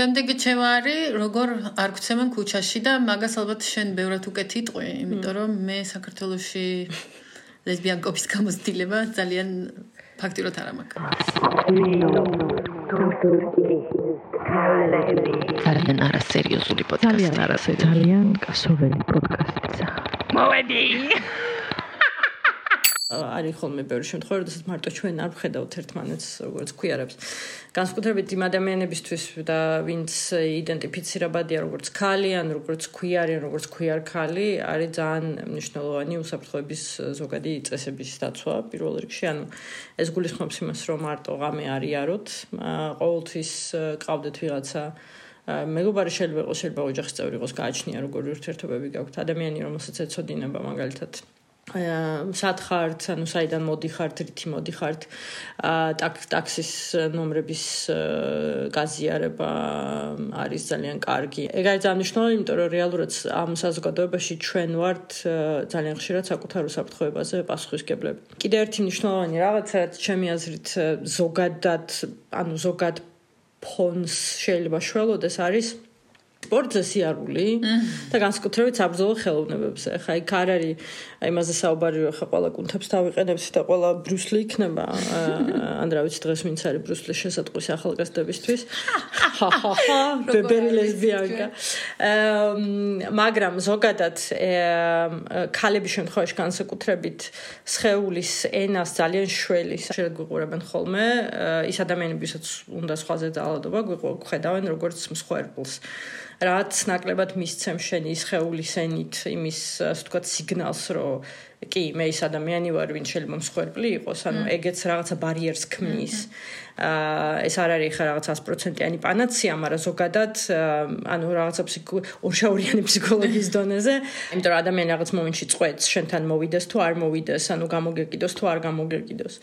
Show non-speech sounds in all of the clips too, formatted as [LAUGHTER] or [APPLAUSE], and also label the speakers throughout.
Speaker 1: შემდეგი ჩემო არის როგორ არ გცემენ ქუჩაში და მაგას ალბათ შენ ბევრად უკეთ იტყვი, იმიტომ რომ მე საქართველოში ლესბიანკობის გამოცდილება ძალიან ფაქტიურად არ ამაქვს.
Speaker 2: ძალიან არასერიოზული პოდკასტი. ძალიან
Speaker 3: არასერიოზული. ძალიან კასოველი პოდკასტია.
Speaker 2: მოვედი.
Speaker 4: არის ხოლმე ბევრი შემთხვევა, როდესაც მარტო ჩვენ არ ვხედავთ ერთმანეთს როგორც ქვიარებს. განსაკუთრებით იმ ადამიანებისთვის და ვინც იდენტიფიცირებადია როგორც ქალი ან როგორც ქვიარი ან როგორც ქვიარ ქალი, არის ძალიან მნიშვნელოვანი უსაფრთხოების ზოგადი წესების დაცვა პირველ რიგში. ანუ ეს გულისხმობს იმას, რომ მარტო ღამე არიაროთ, ყოველთვის ყავდეთ ვიღაცა მეგობარი შეიძლება იყოს, შეიძლება ოჯახის წევრი იყოს, გააჩნია როგორი ურთიერთობები გაქვთ ადამიანი, რომელსაც ეცოდინება მაგალითად სათხართ, ანუ საიდან მოდიხართ, რითი მოდიხართ, ტაქსის ნომრების გაზიარება არის ძალიან კარგი. ეგ არის ძალიან მნიშვნელოვანი, იმიტომ რომ რეალურად ამ საზოგადოებაში ჩვენ ვართ ძალიან ხშირად საკუთარ უსაფრთხოებაზე პასუხისგებლები. კიდე ერთი მნიშვნელოვანი რაღაცა, რაც ჩემი აზრით ზოგადად, ანუ ზოგად ფონს შეიძლება შველოდეს არის სპორტზე სიარული და განსაკუთრებით საბრძოლო ხელოვნებებზე. ხა იქ არ არის იმაზე საუბარი, ხა ყველა კუნთებს თავიყენებს და ყველა ბრუსლი იქნება. ან რა ვიცი დღეს ვინც არის ბრუსლის შესაძყვის ახალგაზრდებისთვის. ჰაჰაჰა, ბებერი ლესბიანკა. მაგრამ ზოგადად ქალების შემთხვევაში განსაკუთრებით სხეულის ენას ძალიან შველი შეგვიყურებენ ხოლმე. ის ადამიანები, ვისაც უნდა სხვაზე ძალადობა, გვიხედავენ როგორც მსხვერპლს. რაც ნაკლებად მისცემ შენი სხეულის ენით იმის ასე ვთქვათ სიგნალს რომ კი მე ის ადამიანი ვარ ვინ შეიძლება მსხვერპლი იყოს ანუ ეგეც რაღაცა ბარიერს ქმნის ეს არ არის ხა რაღაც 100%-იანი პანაცია, მაგრამ ზოგადად ანუ რაღაცა ორშაურიანი ფსიქოლოგიის დონეზე, იმიტომ რომ ადამიანი რაღაც მომენტში წყვეტს, შენთან მოვიდეს თუ არ მოვიდეს, ანუ გამოგეკიდოს თუ არ გამოგეკიდოს.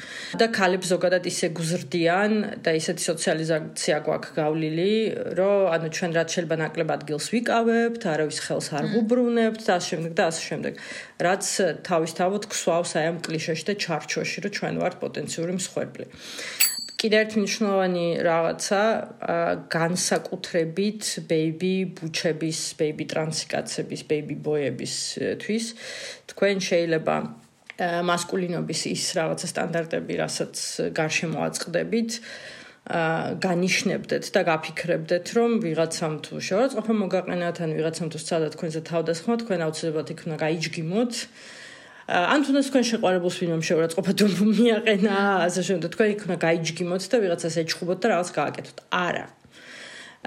Speaker 4: და ქალებს ზოგადად ისე გზრდიან და ისეთი სოციალიზაცია გვაქვს გავლილი, რომ ანუ ჩვენ რაც შეიძლება ნაკლებ ადგილს ვიკავებთ, არავის ხელს არ ვუბრუნებთ და ასე შემდეგ და ასე შემდეგ. რაც თავისთავად ქსვავს აი ამ კლიშეში და ჩარჩოში, რომ ჩვენ ვართ პოტენციური მსხვერპლი. კიდევ ერთი მნიშვნელოვანი რაღაცა განსაკუთრებით ბეიბი ბუჩების, ბეიბი ტრანსიკაცების, ბეიბი ბოებისთვის თქვენ შეიძლება მასკულინობის ის რაღაცა სტანდარტები, რასაც გარშემო აწყდებით, ა განიშნებდეთ და გაფიქრებდეთ, რომ ვიღაცამ თუ შეურაცხყოფა მოგაყენათ, ან ვიღაცამ თუ სცადა თქვენზე თავდასხმა, თქვენ აუცილებლად იქ უნდა გაიჯგიმოთ. ან თუნდაც თქვენ შეყარებულს ვინმე შეურაცხყოფა თუ მიაყენა ასე შემდეგ. თქვენ იქ უნდა გაიჯგიმოთ და ვიღაცას ეჩხუბოთ და რაღაც გააკეთოთ. არა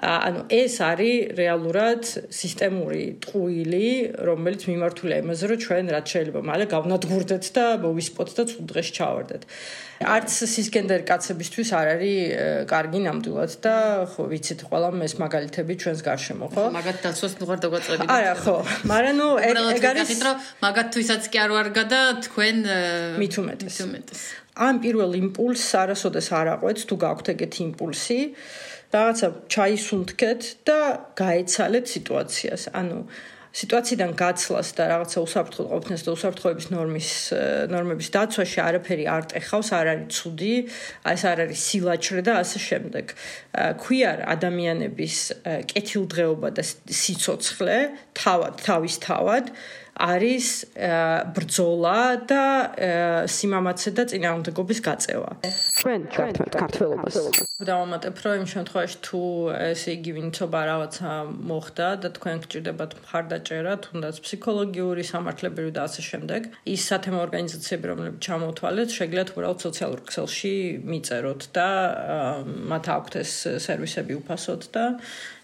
Speaker 4: ანუ ეს არის რეალურად სისტემური ტყუილი, რომელიც მიმართულია იმაზე, რომ ჩვენ რაც შეიძლება მალე გავნადგურდეთ და მოვისპოთ და ცუდ დღეს ჩავარდეთ. არც სისკენდერ კაცებისთვის არ არის კარგი ნამდვილად და ხო ვიცით ყველა ეს მაგალითები ჩვენს გარშემო, ხო?
Speaker 1: მაგათ დაცვას ნუ არ დაგვაწევი.
Speaker 4: არა, ხო. მაგრამ ნუ
Speaker 1: ეგ არის მაგათთვისაც კი არ ვარგა და თქვენ
Speaker 4: მით უმეტეს. მით უმეტეს. ამ პირველ იმპულსს არასოდეს არ აყვეთ თუ გაქვთ ეგეთი იმპულსი. რაღაცა ჩაისუნთქეთ და გაეცალეთ სიტუაციას. ანუ სიტუაციიდან გაცლას და რაღაცა უსაფრთხო ყოფნას და უსაფრთხოების ნორმის ნორმების დაცვაში არაფერი არ ტეხავს, არ არის ცუდი, ეს არ არის სილაჩრე და ასე შემდეგ. ქვია ადამიანების კეთილდღეობა და სიცოცხლე თავად თავის თავად არის ბრძოლა და სიმამაცე და წინააღმდეგობის გაწევა.
Speaker 3: ჩვენ ქართველობას
Speaker 4: დავამატებ, რომ იმ შემთხვევაში თუ ესე იგი ვინცობა რაღაცა მოხდა და თქვენ გჭირდებათ მხარდაჭერა, თუნდაც ფსიქოლოგიური, სამართლებრივი და ასე შემდეგ, ის სათემო ორგანიზაციები, რომლებიც ჩამოთვალეთ, შეგიძლიათ უბრალოდ სოციალურ ქსელში მიწეროთ და მათ აქვთ ეს სერვისები უფასოდ და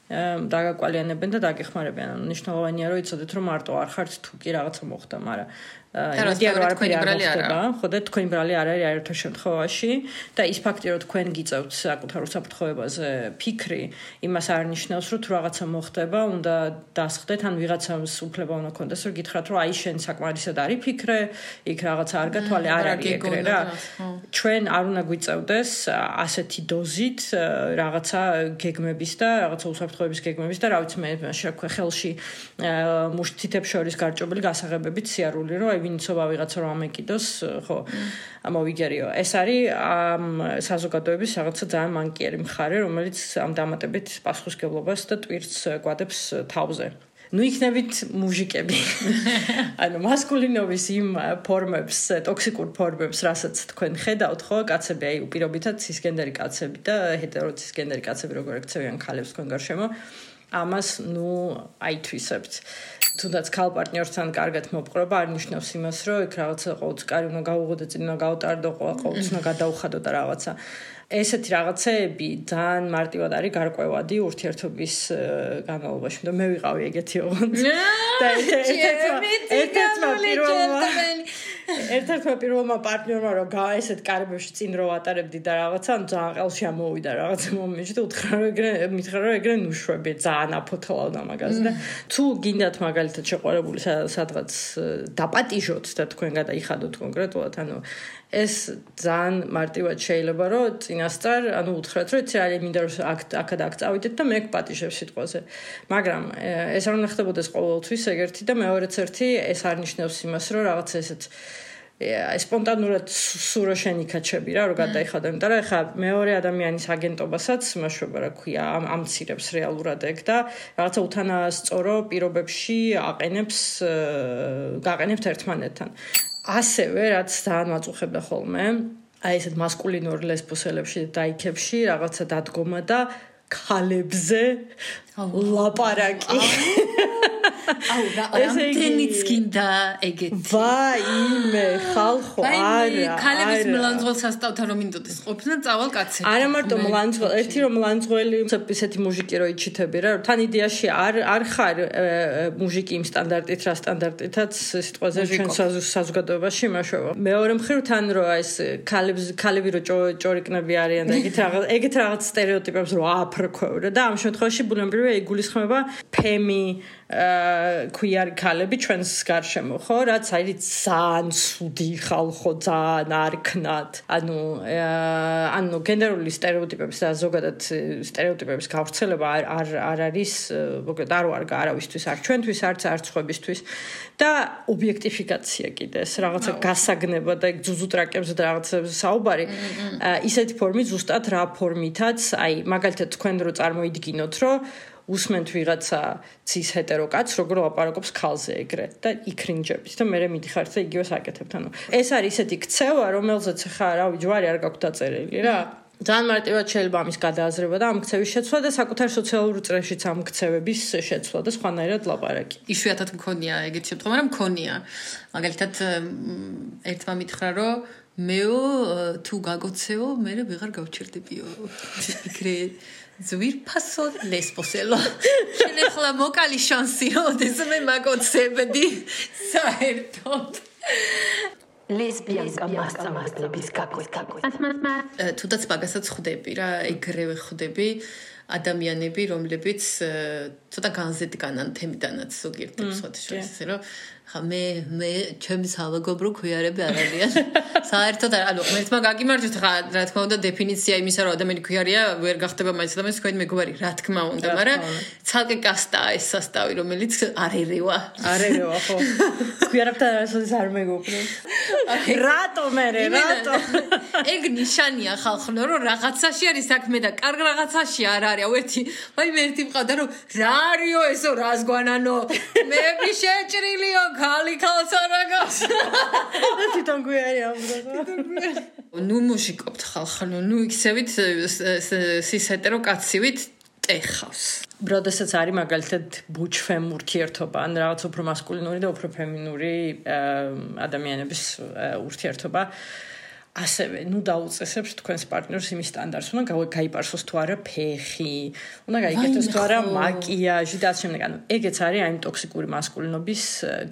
Speaker 4: დაგაკვალიანებენ და დაგეხმარებიან. ანუ მნიშვნელოვანია რომ იცოდეთ რომ მარტო არ ხართ თუ კი რაღაცა მოხდა, მაგრამ იმედი არ არის პრალი არა. ხო და თქვენი ბრალი არ არის აერთო შემთხვევაში და ის ფაქტი რომ თქვენ გიწევთ საკუთარ უსაფრთხოებაზე ფიქრი, იმას არ ნიშნავს რომ თუ რაღაცა მოხდება, უნდა დასხდეთ ან ვიღაცას უფლება უნდა კონდეს რომ გითხრათ რომ აი შენ საკმარისად არის ფიქრე, იქ რაღაცა არ გათვალე, არ არის ეგრე რა. ჩვენ არ უნდა გვიწევდეს ასეთი დოზით რაღაცა გეგმების და რაღაცა უსაფრთხოების გეგმების და რა ვიცი მე შექვე ხელში მუშტითებს შორის გარჭობილი გასაღებებით სიარული რომ აი ვინცობა ვიღაცა რომ ამეკიდოს, ხო, ამოვიგერიო. ეს არის ამ საზოგადოების რაღაცა ძალიან მანკიერი მხარე, რომელიც ამ დამატებით პასუხისგებლობას და ტვირთს კვადებს თავზე. ну იქნებით მუჟიკები. [LAUGHS] ანუ მასკულინობის იმ ფორმებს, ტოქსიკურ ფორმებს, რასაც თქვენ ხედავთ, ხო, კაცები, აი უპირობითად ცისგენდერი კაცები და ჰეტეროცისგენდერი კაცები როგორ ექცევიან ქალებს თქვენ გარშემო. ამას, ну, აითვისებთ. თუნდაც ქალ პარტნიორთან კარგად მოპყრობა არ ნიშნავს იმას, რომ იქ რაღაცა ყოველთვის კარი უნდა გაუღოდო, წინ უნდა გაუტარდო, ყოველთვის უნდა გადაუხადო და რაღაცა. ესეთი რაღაცეები ძალიან მარტივად არის გარკვევადი ურთიერთობის განმავლობაში. მე ვიყავი ეგეთი ოღონდ. [LAUGHS] და ერთ-ერთმა პირველმა ერთ-ერთმა პირველმა პარტნიორმა რომ გა ესეთ კარებებში წინ რო ატარებდი და რაღაცა ძალიან ყელში ამოვიდა რაღაცა მომენტში და უთხრა რომ ეგრე მითხრა რომ ეგრე ნუშვები ძალიან აფოთლავდა მაგას და თუ გინდათ მაგალითად შეყვარებული სადღაც დაპატიჟოთ და თქვენ გადაიხადოთ კონკრეტულად ანუ ეს ძალიან მარტივად შეიძლება რომ წინასწარ ანუ უთხრათ რომ ცე არის მინდა რომ აქ აქ წავიდეთ და მე გპატიჟებ სიტყვაზე. მაგრამ ეს არ უნდა ხდებოდეს ყოველთვის ეგერთი და მეორეც ერთი ეს არ ნიშნავს იმას რომ რაღაც ესეთ აი სპონტანურად სურო შენიკაჩები რა რომ გადაიხადო იმიტომ რომ ხა მეორე ადამიანის აგენტობასაც მაშობა რა ქვია ამ ამცირებს რეალურად ეგ და რაღაცა უთანასწორო პირობებში აყენებს გაყენებთ ერთმანეთთან ასევე რაც ძალიან მაწუხებდა ხოლმე აი ესეთ მასკულინურ ლესბოსელებში და დაიქებში რაღაცა დადგომა და ქალებზე ლაპარაკი
Speaker 1: აუ რა ამდენიც გინდა ეგეთი?
Speaker 4: ვაიმე ხალხო არა
Speaker 1: ქალების მლანძღოლ სასტავთან რომ მინდოდეს. ყოფნა წავალ კაცები.
Speaker 4: არა მარტო მლანძღოლ ერთი რომ მლანძღოლი ესეთი მუჟიკი რო იჩითები რა თან იდეაში არ არ ხარ მუჟიკი იმ სტანდარტით რა სტანდარტითაც სიტყვაზე ჩვენ საზოგადოებაში მაშოვა მეორე მხრივ თან რო ეს ქალებს ქალები რო ჭორიკნები არიან და ეგეთ რაღაც ეგეთ რაღაც სტერეოტიპებს რო აფრქვევ რა. და ამ შემთხვევაში ბუნებრივია იგულისხმება ფემი ქვიარი ქალები ჩვენს გარშემო ხო? რაც არის ძალიან სუდი ხალხო ძალიან არქნად. ანუ ანუ გენერალური სტერეოტიპების და ზოგადად სტერეოტიპების გავრცელება არ არ არ არის მოკლედ არ ვარ არავისთვის არ ჩვენთვის არც არც ხვებისთვის და ობიექტიფიკაცია კიდე ეს რაღაცა გასაგნება და ძუძუტრაკებს და რაღაცებს საუბარი. ისეთი ფორმით ზუსტად რა ფორმითაც აი მაგალითად თქვენ რო წარმოიდგინოთ რომ უსმენთ ვიღაცა ცის ჰეტერო კაცს როგორ ლაპარაკობს ქალზე ეგრე და იქრინჯებით და მე მიდიხართ და იგივე საკეთებთ ანუ ეს არის ისეთი ქცევა რომელზეც ხა რავი ჯვარი არ გაქვთ დაწერილი რა ძალიან მარტივად შეიძლება ამის გადააზრება და ამ ქცევის შეცვლა და საკუთარ სოციალურ წრეშიც ამ ქცევების შეცვლა და სხვანაირად ლაპარაკი.
Speaker 1: იშვიათად მქონია ეგეთი შემთხვევა, მაგრამ მქონია. მაგალითად ერთმა მითხრა, რომ მეო თუ გაგოცეო, მე ვეღარ გავჩერდებიო. [LAUGHS] ეგრე ზვირფასო ლესბოსელო. შენ ახლა მოკალი შანსი როდეს მე მაგოცებდი საერთოდ.
Speaker 2: ლესბიანკა მასწავლებლების გაკვეთა.
Speaker 1: თუდაც მაგასაც ხვდები რა, ეგრევე ხვდები ადამიანები, რომლებიც ცოტა განზედგანან თემიდანაც ზოგიერთ სხვა შორის, ასე რომ ხა მე მე ჩემს ალგობრო ქუიარები [LAUGHS] არ არიან. საერთოდ ანუ ერთმა გაგიმარჯვეთ ხა რა თქმა უნდა დეფინიცია იმისა რომ ადამიანი ქუიარია ვერ გახდება მაინც ადამიანს თქვენი მეგობარი რა თქმა უნდა, მაგრამ ცალკე კასტაა ეს სასტავი რომელიც არ ერევა.
Speaker 4: არ ერევა ხო. [LAUGHS] ქუიარებთან არასოდეს არ მეგობრებს. რატო მე რატო? [LAUGHS]
Speaker 1: ეგ ნიშანია ხალხო რომ რაღაცაში არის საქმე და კარგ რაღაცაში არ არის. აუ ერთი მე ერთი მყავდა რომ რა არისო ესო რას გვანანო? მე შეჭრილიო ხალი ხალსარაგას. [LAUGHS]
Speaker 4: და თვითონ გვიარი ამბდა.
Speaker 1: ნუ მუშიკობთ ხალხო, ნუ იქცევით სისეტერო კაცივით ტეხავს.
Speaker 4: ბროდესაც არის მაგალითად ბუჩფემ ურთიერთობა, ან რაღაც უფრო მასკულინური და უფრო ფემინური ადამიანების ურთიერთობა. ასევე, ну დაუწესებს თქვენს პარტნიორს იმის სტანდარტს, უნდა გაიპარსოს თუ არა ფეხი, უნდა გაიგეთოს თუ არა მაკიაჟი და ასე შემდეგ. ანუ ეგეც არის აი ტოქსიკური მასკულინობის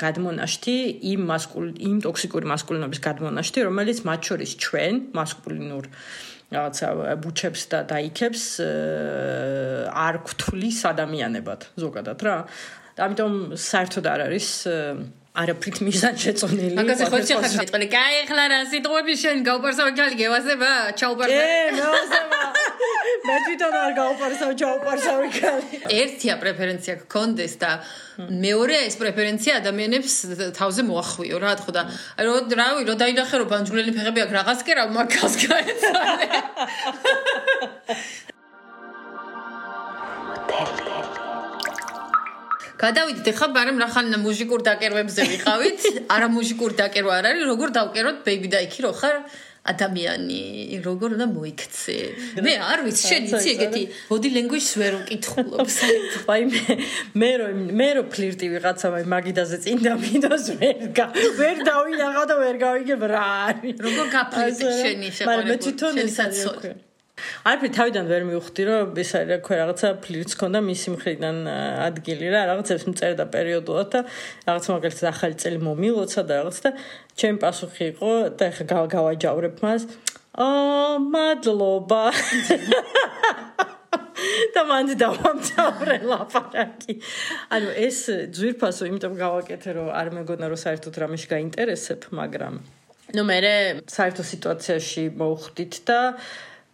Speaker 4: გადმონაშთი, იმ მასკულ იმ ტოქსიკური მასკულინობის გადმონაშთი, რომელიც მათ შორის ჩვენ მასკულინურ რაღაცა ბუჩებს და დაიქებს არ გთulis ადამიანებად ზოგადად რა. ამიტომ საერთოდ არ არის არაფრით მიზან შეწონილი.
Speaker 1: მაგაზე ხო შეიძლება მეტყვი. კაი, ახლა რა სიტყვები შენ გავპარსავ ჯალი გევასება? ჩაუპარსა.
Speaker 4: ე, მეოსება. მე თვითონ არ გავყარსავ ჩავყარსავი ქალი
Speaker 1: ერთია პრეფერენცია გქონდეს და მეორე ეს პრეფერენცია ადამიანებს თავზე მოახვიო რა თქო და რო რავი რო დაინახე რომ ბანჯულელი ფეხები აქვს რაღაც კი რა მაგას გაეცალე გადავიდეთ. ახლა ბარემ რახანა მუსიკურ დაკერვებზე ვიყავით? [LAUGHS] არა მუსიკურ დაკერვა არ არის როგორ დავკეროთ ბეიბი და იქი რო ხარ ადამიანი როგორ უნდა მოიქცე? მე არ ვიცი შენ [LAUGHS] იცი ეგეთი body language-ს ვერ ვკითხულობ [LAUGHS]
Speaker 4: აი მე მე რო მე რო ფლირტი ვიღაცა მე მაგიდაზე წინ დამინდოს ვერ გა ვერ დავინახა და ვერ გავიგებ რა არის?
Speaker 1: როგორ გაფლირტი შენი შეყარებული
Speaker 4: მაგრამ მე თვითონ ეს არაფერი თავიდან ვერ მივხვდი რომ ეს არის რა ქვია რაღაცა ფლირტს ქონდა მისი მხრიდან ადგილი რა რაღაცებს მწერდა პერიოდულად და რაღაც მაგალითად ახალი წელი მომილოცა და რაღაც და ჩემი პასუხი იყო და ეხა გავაჯავრებ მას აა მადლობა და მანდ დავამთავრე ლაპარაკი. ანუ ეს ძვირფასო, იმიტომ გავაკეთე რომ არ მეგონა რომ საერთოდ რამეში გაინტერესებ, მაგრამ ნუ მე საერთო სიტუაციაში მოვხვდით და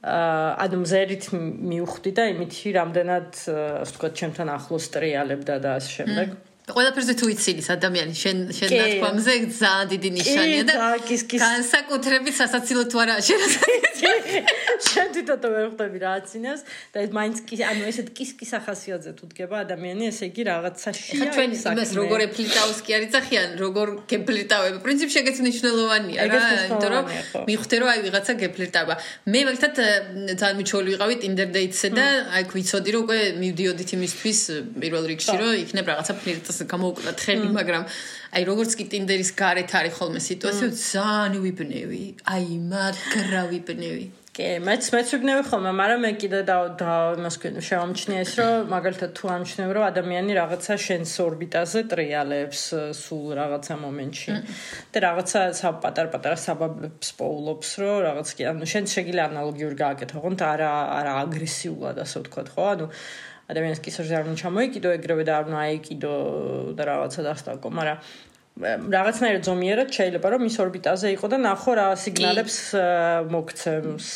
Speaker 4: ანუ მზერით მივხვდი და იმითი რამდენად ასე ვთქვათ ჩემთან ახლოს ტრიალებდა და ასე შემდეგ.
Speaker 1: ყველაფერზე თუ იცილის ადამიანი შენ შენ ნათქვამზე ძალიან დიდი ნიშანია და განსაკუთრებით სასაცილო თუ არა შენ [LAUGHS]
Speaker 4: შენ თვითონ ვერ ხვდები რა აცინას და ეს მაინც კი ანუ ესეთ კისკის ახასიათზე თუ დგება ადამიანი ესე იგი რაღაცაშია
Speaker 1: ხა ჩვენ იმას როგორ ეფლიტავს კი არის ახიან როგორ გეფლიტავებ პრინციპში ეგეც მნიშვნელოვანია რა იმიტომ რომ მიხვდე რომ აი ვიღაცა გეფლიტავა მე მაგალითად ძალიან მიჩვეული ვიყავი Tinder dates-ზე და აი ვიცოდი რომ უკვე მივდიოდით იმისთვის პირველ რიგში რომ იქნებ რაღაცა ფლირტს გამოუკლა თხელი, მაგრამ აი როგორც კი Tinder-ის გარეთ არის ხოლმე სიტუაცია, ძალიან ვიბნევი. აი მაგრა ვიბნევი.
Speaker 4: კი, მეც მეც ვიბნევი ხოლმე, მაგრამ მე კიდე და და იმას შევამჩნია ეს, რომ მაგალითად თუ ამჩნევ, რომ ადამიანი რაღაცა შენს ორბიტაზე ტრიალებს სულ რაღაცა მომენტში და რაღაცა საპატარ-პატარა საბაბებს პოულობს, რომ რაღაც კი, ანუ შენ შეგიძლია ანალოგიური გააკეთო, თუმცა არა არა აგრესიულად ასე ვთქვა, ხო? ანუ ადამიანის კისერზე არ უნდა ჩამოიკიდო ეგრევე და არ უნდა აიკიდო და რაღაცა დასტაკო, მაგრამ რაღაცნაირად ზომიერად შეიძლება რომ მის ორბიტაზე იყო და ნახო რა სიგნალებს მოგცემს.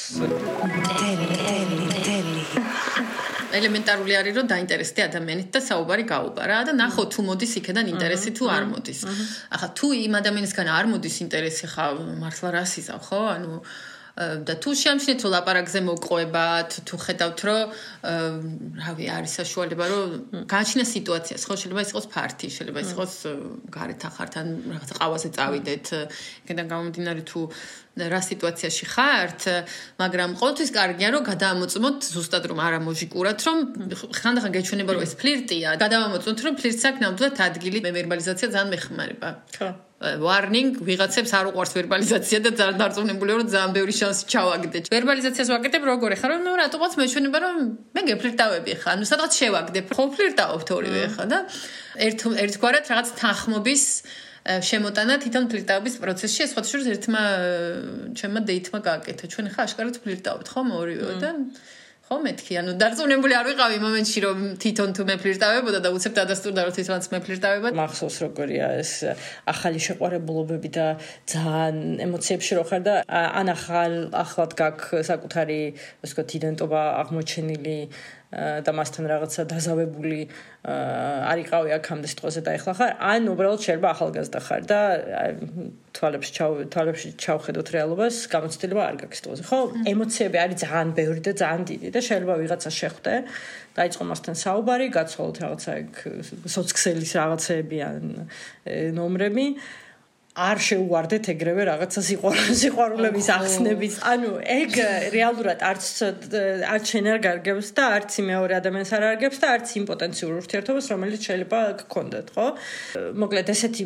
Speaker 1: ელემენტარული არის რომ დაინტერესდე ადამიანით და საუბარი გაუბარა და ნახო თუ მოდის იქიდან ინტერესი თუ არ მოდის. ახლა თუ იმ ადამიანისგან არ მოდის ინტერესი ხა მართლა რას იზავ ხო? ანუ და თუ შემჩნეთ რომ ლაპარაკზე მოყვებათ, თუ ხედავთ რომ რავი არის საშუალება რომ გაჩნია სიტუაციას, ხო შეიძლება ის იყოს ფარტი, შეიძლება ის იყოს გარეთ ახართან რაღაც ყავაზე წავიდეთ, იქიდან გამომდინარე თუ რა სიტუაციაში ხართ, მაგრამ ყოველთვის კარგია რომ გადაამოწმოთ ზუსტად რომ არა მოჟიკურად, რომ ხანდახან გეჩვენება რომ ეს ფლირტია, გადაამოწმოთ რომ ფლირტს აქ ნამდვილად ადგილი მე ვერბალიზაცია ძალიან მეხმარება. ხო. warning ვიღაცებს არ უყვარს ვერბალიზაცია და ძალიან დარწმუნებულია რომ ძალიან ბევრი შანსი ჩავაგდე. ვერბალიზაციას ვაკეთებ როგორ ხარ? რომ რატო ყავს მეჩვენება რომ მე გეფლირტავები ხა. ანუ სადღაც შევაგდებ. ხო ფლირტავობთ ორივე ხა და ერთ ერთგვარად რაღაც თანხმობის შემოტანა თვითონ ფლირტავების პროცესში ეს ხოთშორ ერთმა ჩემმა დეითმა გააკეთა. ჩვენ ხა აშკარად ფლირტავთ ხომ ორივე და ხო მეთქი? ანუ დარწმუნებული არ ვიყავი მომენტში რომ თვითონ თუ მე ფლირტავებოდა და უცებ დადასტურდა რომ თვითონაც მე ფლირტავება
Speaker 4: მახსოვს როგორია ეს ახალი შეყვარებულობები და ძალიან ემოციებში რო ხარ და ან ახალ ახლად გაქვს საკუთარი ასე ვთქვათ იდენტობა აღმოჩენილი და მასთან რაღაცა დაზავებული არიყავი აქამდე სიტყვაზე და ეხლა ხარ ან უბრალოდ შეიძლება ახალგაზრდა ხარ და თვალებს ჩავ თვალებში ჩავხედოთ რეალობას გამოცდილება არ გაქვს სიტყვაზე. ხო ემოციები არის ძალიან ბევრი და ძალიან დიდი და შეიძლება ვიღაცა შეხვდე. დაიწყო მასთან საუბარი გაცხოვოთ რაღაცა ეგ სოციქსელის რაღაცეები ან ნომრები არ შეუვარდეთ ეგრევე რაღაცა სიყვარულების ახსნების. ანუ ეგ რეალურად არც არც შენ არ გარგებს და არც მეორე ადამიანს არ არგებს და არც იმ პოტენციურ ურთიერთობას, რომელიც შეიძლება გქონდეთ, ხო? მოკლედ ესეთი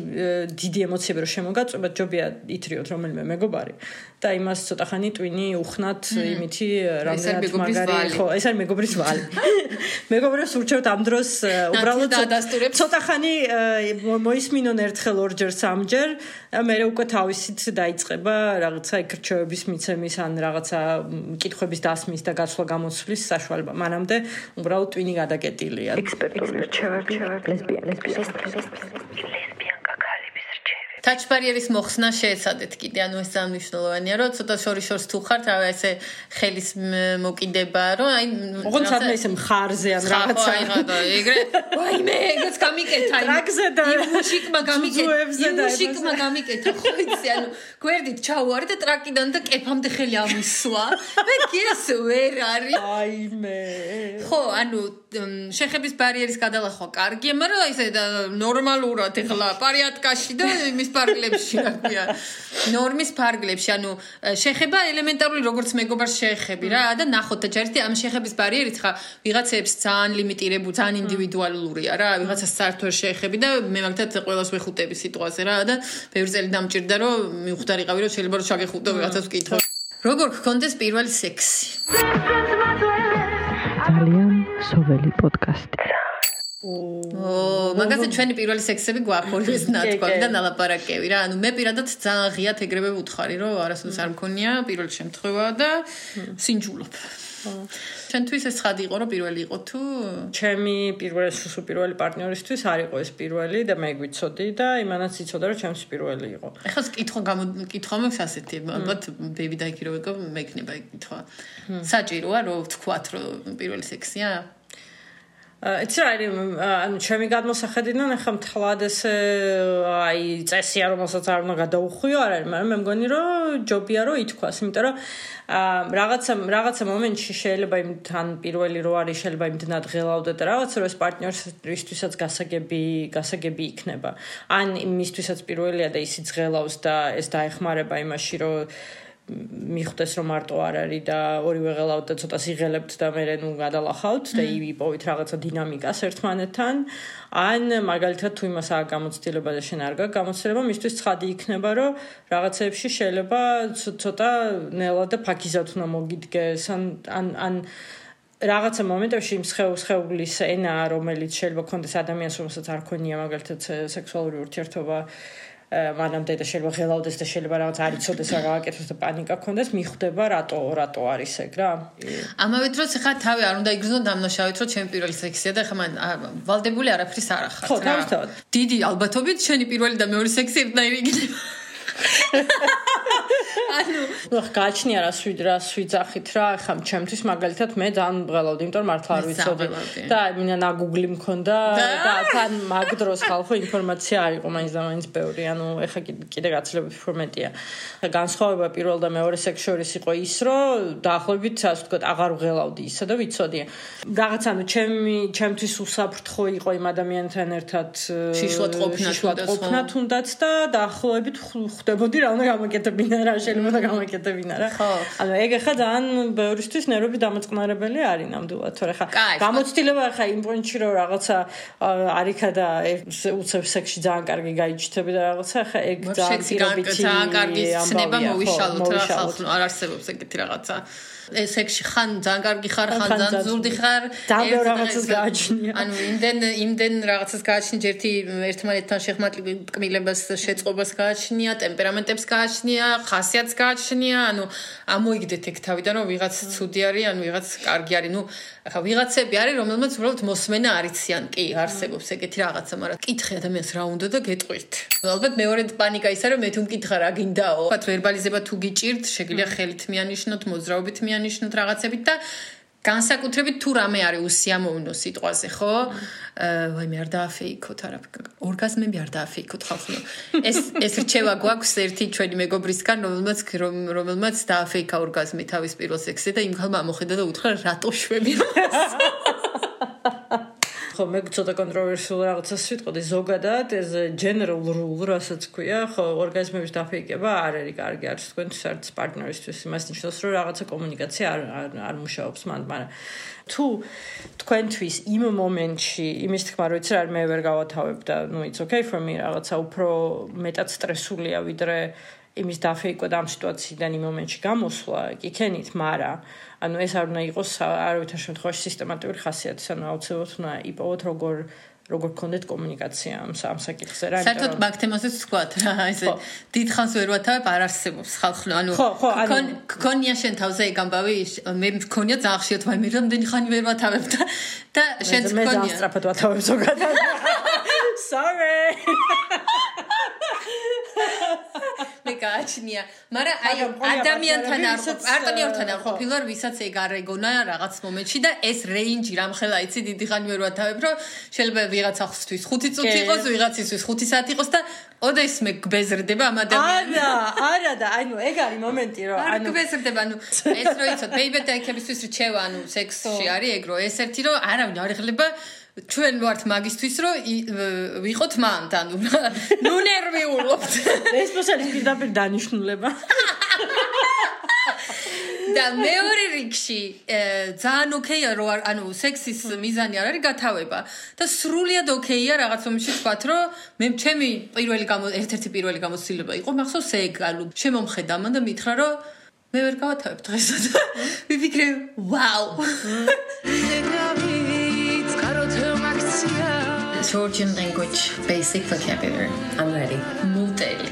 Speaker 4: დიდი ემოციები რო შემოგაწვება, ჯობია ითრიოთ რომელიმე მეგობარი და იმას ცოტა ხანი ტვინი უხნათ იმითი რამდენად მაგარი ხო, ეს არის მეგობრის ვალი. [LAUGHS] მეგობრებს ურჩევთ ამ დროს [LAUGHS] უბრალოდ ცოტა ხანი მოისმინონ ერთხელ ორჯერ სამჯერ მე უკვე თავისით დაიწყება რაღაცა ეკრჩევების მიცემის ან რაღაცა კითხვების დასმის და გასვლა გამოცვლის საშუალება. მანამდე უბრალოდ ტვინი გადაკეტილია.
Speaker 3: ექსპერტული რჩევები, ლესბიენ, ლესბიენ, ლესბიენ.
Speaker 1: Barrier-ის მოხსნა შეეცადეთ კიდე, ანუ ეს სამნიშნულოვანია, რომ ცოტა შორიშორს თუ ხართ, რა ესე ხელის მოკიდება, რომ აი
Speaker 4: ოღონდ სადმე ისე მხარზე ან რაღაცა
Speaker 1: აი რა ეგრე ვაიმე ეგეც გამიკეთა იმ
Speaker 4: ტრაქზე და
Speaker 1: იმ მუშიკმა გამიკეთა
Speaker 4: ძუძუებზე
Speaker 1: იმ
Speaker 4: და
Speaker 1: მუშიკმა გამიკეთა ხო იცი ანუ გვერდით ჩავარი და ტრაკიდან და კეფამდე ხელი ამისვა მე გეს ვერ არის
Speaker 4: აიმე
Speaker 1: ხო, ანუ შეხების ბარიერის გადალახვა კარგია, მაგრამ და ნორმალურად ეხლა პარიატკაში და იმის პარკლებში რა ქვია. ნორმის პარკლებში, ანუ შეხება ელემენტარული როგორც მეგობარს შეხები რა და ნახოთ და ჯერტი ამ შეხების ბარიერით ხა ვიღაცებს ძალიან ლიმიტირებული, ძალიან ინდივიდუალურია რა, ვიღაცას საერთოდ შეხები და მე მაგათ ყოველას ვეხუტები სიტყვაზე რა და ბევრი წელი დამჭირდა რომ მივხვდარიყავი რომ შეიძლება რომ შეგეხუტო ვიღაცას ვკითხო. როგორ გქონდეს პირველი სექსი?
Speaker 3: ძალიან სოველი პოდკასტი.
Speaker 1: ო, მაგაზე ჩვენი პირველი სექსები გვაქვს ორივეს ნათქვამი და ნალაპარაკები რა. ანუ მე პირადად ძალიან ღიათ ეგრევე ვუთხარი, რომ არასოდეს არ მქონია პირველი შემთხვევა და სინჯულობ. ჩვენთვის ეს ხადი იყო, რომ პირველი იყო თუ
Speaker 4: ჩემი პირველი სუსუ პირველი პარტნიორისთვის არ იყო ეს პირველი და მე გვიცოდი და იმანაც იცოდა რომ ჩემს პირველი იყო.
Speaker 1: ეხლა კითხვა გამო კითხვა მაქვს ასეთი, ალბათ ბეიბი დაიქიროება მექნება ეგ კითხვა. საჭიროა რომ ვთქვათ, რომ პირველი სექსია?
Speaker 4: იცი რა არის ანუ ჩემი გადმოსახედიდან ახლა მთლად ეს აი წესია რომელსაც არ უნდა გადაუხვიო არ არის მაგრამ მე მგონი რომ ჯობია რომ ითქვას იმიტომ რომ რაღაცა რაღაცა მომენტში შეიძლება იმ თან პირველი რო არის შეიძლება იმ დნად ღელავდე და რაღაცა რომ ეს პარტნიორისთვისაც გასაგები გასაგები იქნება. ან იმისთვისაც პირველია და ისიც ღელავს და ეს დაეხმარება იმაში რომ მიხვდეს რომ მარტო არ არის და ორივე ღელავთ და ცოტა სიღელებთ და მე ნუ გადალახავთ და იპოვით რაღაცა დინამიკას ერთმანეთთან. ან მაგალითად თუ იმას არ გამოცდილება და შენ არ გაქვს გამოცდილება მისთვის ცხადი იქნება რომ რაღაცეებში შეიძლება ცოტა ნელა და ფაქიზად უნდა მოგიდგეს. ან ან ან რაღაცა მომენტებში იმ სხეულის ენა რომელიც შეიძლება კონდეს ადამიანს რომელსაც არ ქონია მაგალითად სექსუალური ურთიერთობა მანამდე და შეიძლება ღელავდეს და შეიძლება რაღაც არ იცოდეს რა გააკეთოს და პანიკა ქონდეს მიხვდება რატო რატო არის ეგ რა?
Speaker 1: ამავე დროს ხა თავი არ უნდა იგრძნო დამნაშავეთ რომ ჩემი პირველი სექსია და ხა მან ვალდებული არაფრის არ ახართ
Speaker 4: ხო თავისთავად.
Speaker 1: დიდი ალბათობით შენი პირველი და მეორე სექსი ერთნაირი იქნება [LAUGHS] ანუ
Speaker 4: ნუ გააჩნია რა სვიდ რა სვიძახით რა ხა ჩემთვის მაგალითად მე ძალიან მღელავდი იმიტომ რომ მართლა არ ვიცოდი. და მინდა ნაგუგლი მქონდა და? თან მაგ დროს ხალხო ინფორმაცია არ იყო მაინც და მაინც ბევრი. ანუ ეხა კიდე გაცილებით ფორმეტია განსხვავება პირველ და მეორე სექს შორის იყო ის რომ დაახლოებით ასე ვთქვათ აღარ ვღელავდი ისა და ვიცოდი. რაღაც ანუ ჩემი ჩემთვის უსაფრთხო იყო იმ ადამიანთან ერთად
Speaker 1: შიშლად ყოფნა თუნდაც, ხო?
Speaker 4: ყოფნა თუნდაც და დაახლოებით ხვ- ხვდებოდი რა უნდა გამაკეთებინა რა შეიძლება გამაკეთებინა რა.
Speaker 1: ხო.
Speaker 4: ანუ ეგ ახლა ძალიან ბევრისთვის ნერვები დამოწყნარებელი არის ნამდვილად თორე ხა გამოცდილება ხა იმ პონჩი რომ რაღაცა არიქა და უცებ სექსში ძალიან კარგი გაიჩნდები და რაღაცა ხა ეგ ძალიან პირობითი
Speaker 1: ძალიან კარგი ცნება მოვიშალოთ რა ხალხო არ არსებობს ეგეთი რაღაცა სექსში ხან ძალიან კარგი ხარ ხან ძალიან ზურდი ხარ.
Speaker 4: ძალიან
Speaker 1: ერთ
Speaker 4: რაღაცას გააჩნია.
Speaker 1: ანუ იმდენ იმდენ რაღაცას გააჩნია ერთი ერთმანეთთან შეხმატკმილებას შეწყობას გააჩნია ტემპერამენტებს გააჩნია ხასიათს გააჩნია. ანუ ამოიგდეთ ეგ თავიდან რომ ვიღაც ცუდი არის ან ვიღაც კარგი არის. ნუ ახლა ვიღაცები არის რომელმაც უბრალოდ მოსმენა არიციან. კი არსებობს ეგეთი რაღაცა მაგრამ კითხე ადამიანს რა უნდა და გეტყვით. ალბათ მეორე პანიკა ისა რომ მე თუ მკითხა რა გინდაო? თქვა ვერბალიზება თუ გიჭირთ შეგვიძლია ხელით მიანიშნოთ მოძრაობით მიანიშნოთ რაღაცებით და განსაკუთრებით თუ რამე არის უსიამოვნო სიტყვაზე, ხო? აა ვაიმე არ დააფეიქოთ არა. ორგაზმები არ დააფეიქოთ ხალხო. ეს ეს რჩევა გვაქვს ერთი ჩვენი მეგობრისგან, რომელმაც რომ- რომელმაც დააფეიქა ორგაზმი თავის პირველ სექსზე და იმ ხალმა მოხედა და უთხრა რატო შვები. [LAUGHS]
Speaker 4: ხო მე ცოტა კონტროვერსიულ რაღაცას ვიტყოდი ზოგადად ეს general rule რასაც ქვია ხო ორგაზმების დაფეიქება არ არის კარგი არის თქვენთვის არც პარტნიორისთვის იმას ნიშნავს რომ რაღაცა კომუნიკაცია არ არ, მუშაობს მან მაგრამ თუ თქვენთვის იმ მომენტში იმის თქმა რომ იცი რა მე ვერ გავათავებ და ну it's okay for me რაღაცა უფრო მეტად სტრესულია ვიდრე იმის დაფეიქვა და ამ სიტუაციიდან იმ მომენტში გამოსვლა კიქენით მაგრამ ანუ ეს არ უნდა იყოს არავითარ შემთხვევაში სისტემატიური ხასიათი, ანუ აუცილებლად უნდა იპოვოთ როგორ როგორ გქონდეთ კომუნიკაცია ამ ამ საკითხზე რა.
Speaker 1: საერთოდ მაგ თემაზეც ვთქვათ რა, ესე დიდხანს ვერ ვათავებ, არ არსებობს ხალხო, ანუ გქონია შენ თავზე ეგ ამბავი, მე მქონია ძალიან ხშირად, ვაი მე რამდენი ხანი ვერ ვათავებ და და შენც
Speaker 4: მე ძალიან
Speaker 1: გქონია.
Speaker 4: სწრაფად ვათავებ ზოგადად. [LAUGHS] Sorry.
Speaker 1: გააჩნია, მაგრამ აი ადამიანთან არ პარტნიორთან არ
Speaker 4: ვისაც,
Speaker 1: ყოფილა, ვისაც ეგ არ ეგონა რაღაც მომენტში და ეს რეინჯი რამხელა იცი დიდი ხანი ვერ ვათავებ, რომ შეიძლება ვიღაცისთვის 5 წუთი იყოს, ვიღაცისთვის 5 საათი იყოს და ოდესმე მე გბეზრდება ამ ადამიანს.
Speaker 4: არა, არა და ანუ ეგ არის მომენტი რომ
Speaker 1: არ
Speaker 4: ანუ
Speaker 1: გბეზრდება, ანუ ეს რო იცოთ, baby და ეკებისთვის რჩევა, ანუ სექსში არის ეგ რო ეს ერთი რომ არავინ არ ეხლება ჩვენ ვართ მაგისთვის რომ ი- ვიყოთ მანდ, ანუ ნუ ნერვიულობთ.
Speaker 4: ესპოსალის პირდაპირ დანიშნულება.
Speaker 1: და მეორე რიგში ძალიან ოკეია რომ არ- ანუ სექსის მიზანი არ არის გათავება. და სრულიად ოკეია რაღაც მომენტში თქვათ რომ მე ჩემი პირველი გამო ერთ-ერთი პირველი გამოცდილება იყო მახსოვს ეგ ანუ შემომხედა მან და მითხრა რომ მე ვერ გავათავებ დღესა და ვიფიქრე ვაუ Georgian language basic vocabulary.
Speaker 2: I'm ready.
Speaker 1: მუტელი.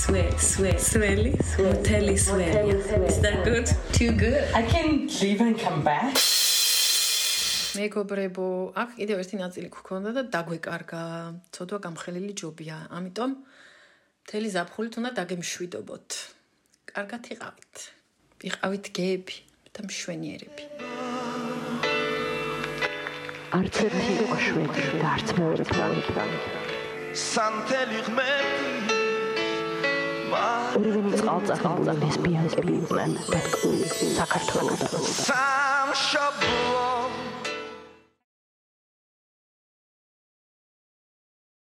Speaker 2: Swear, swear, swelly, swelly, swelly. Is that good?
Speaker 1: Too good.
Speaker 4: I can leave and come back.
Speaker 1: მეგობრებო, აქ კიდევ ერთი ნაწილი გქონდა და დაგვეკარგა. ცოდვა გამხელილი ჯობია. ამიტომ მთელი ზაფხულით უნდა დაგემშვიდობოთ. კარგად იყავით. იყავით გეები და მშვენიერები.
Speaker 3: არც ერთი იყო შვედი და არც მეორე ფრანგი.
Speaker 5: სანთელი ღმერთი
Speaker 3: ორივენი წყალწახებული ლესბიანები იყვნენ და თქმული საქართველოსთან.
Speaker 5: სამშობლო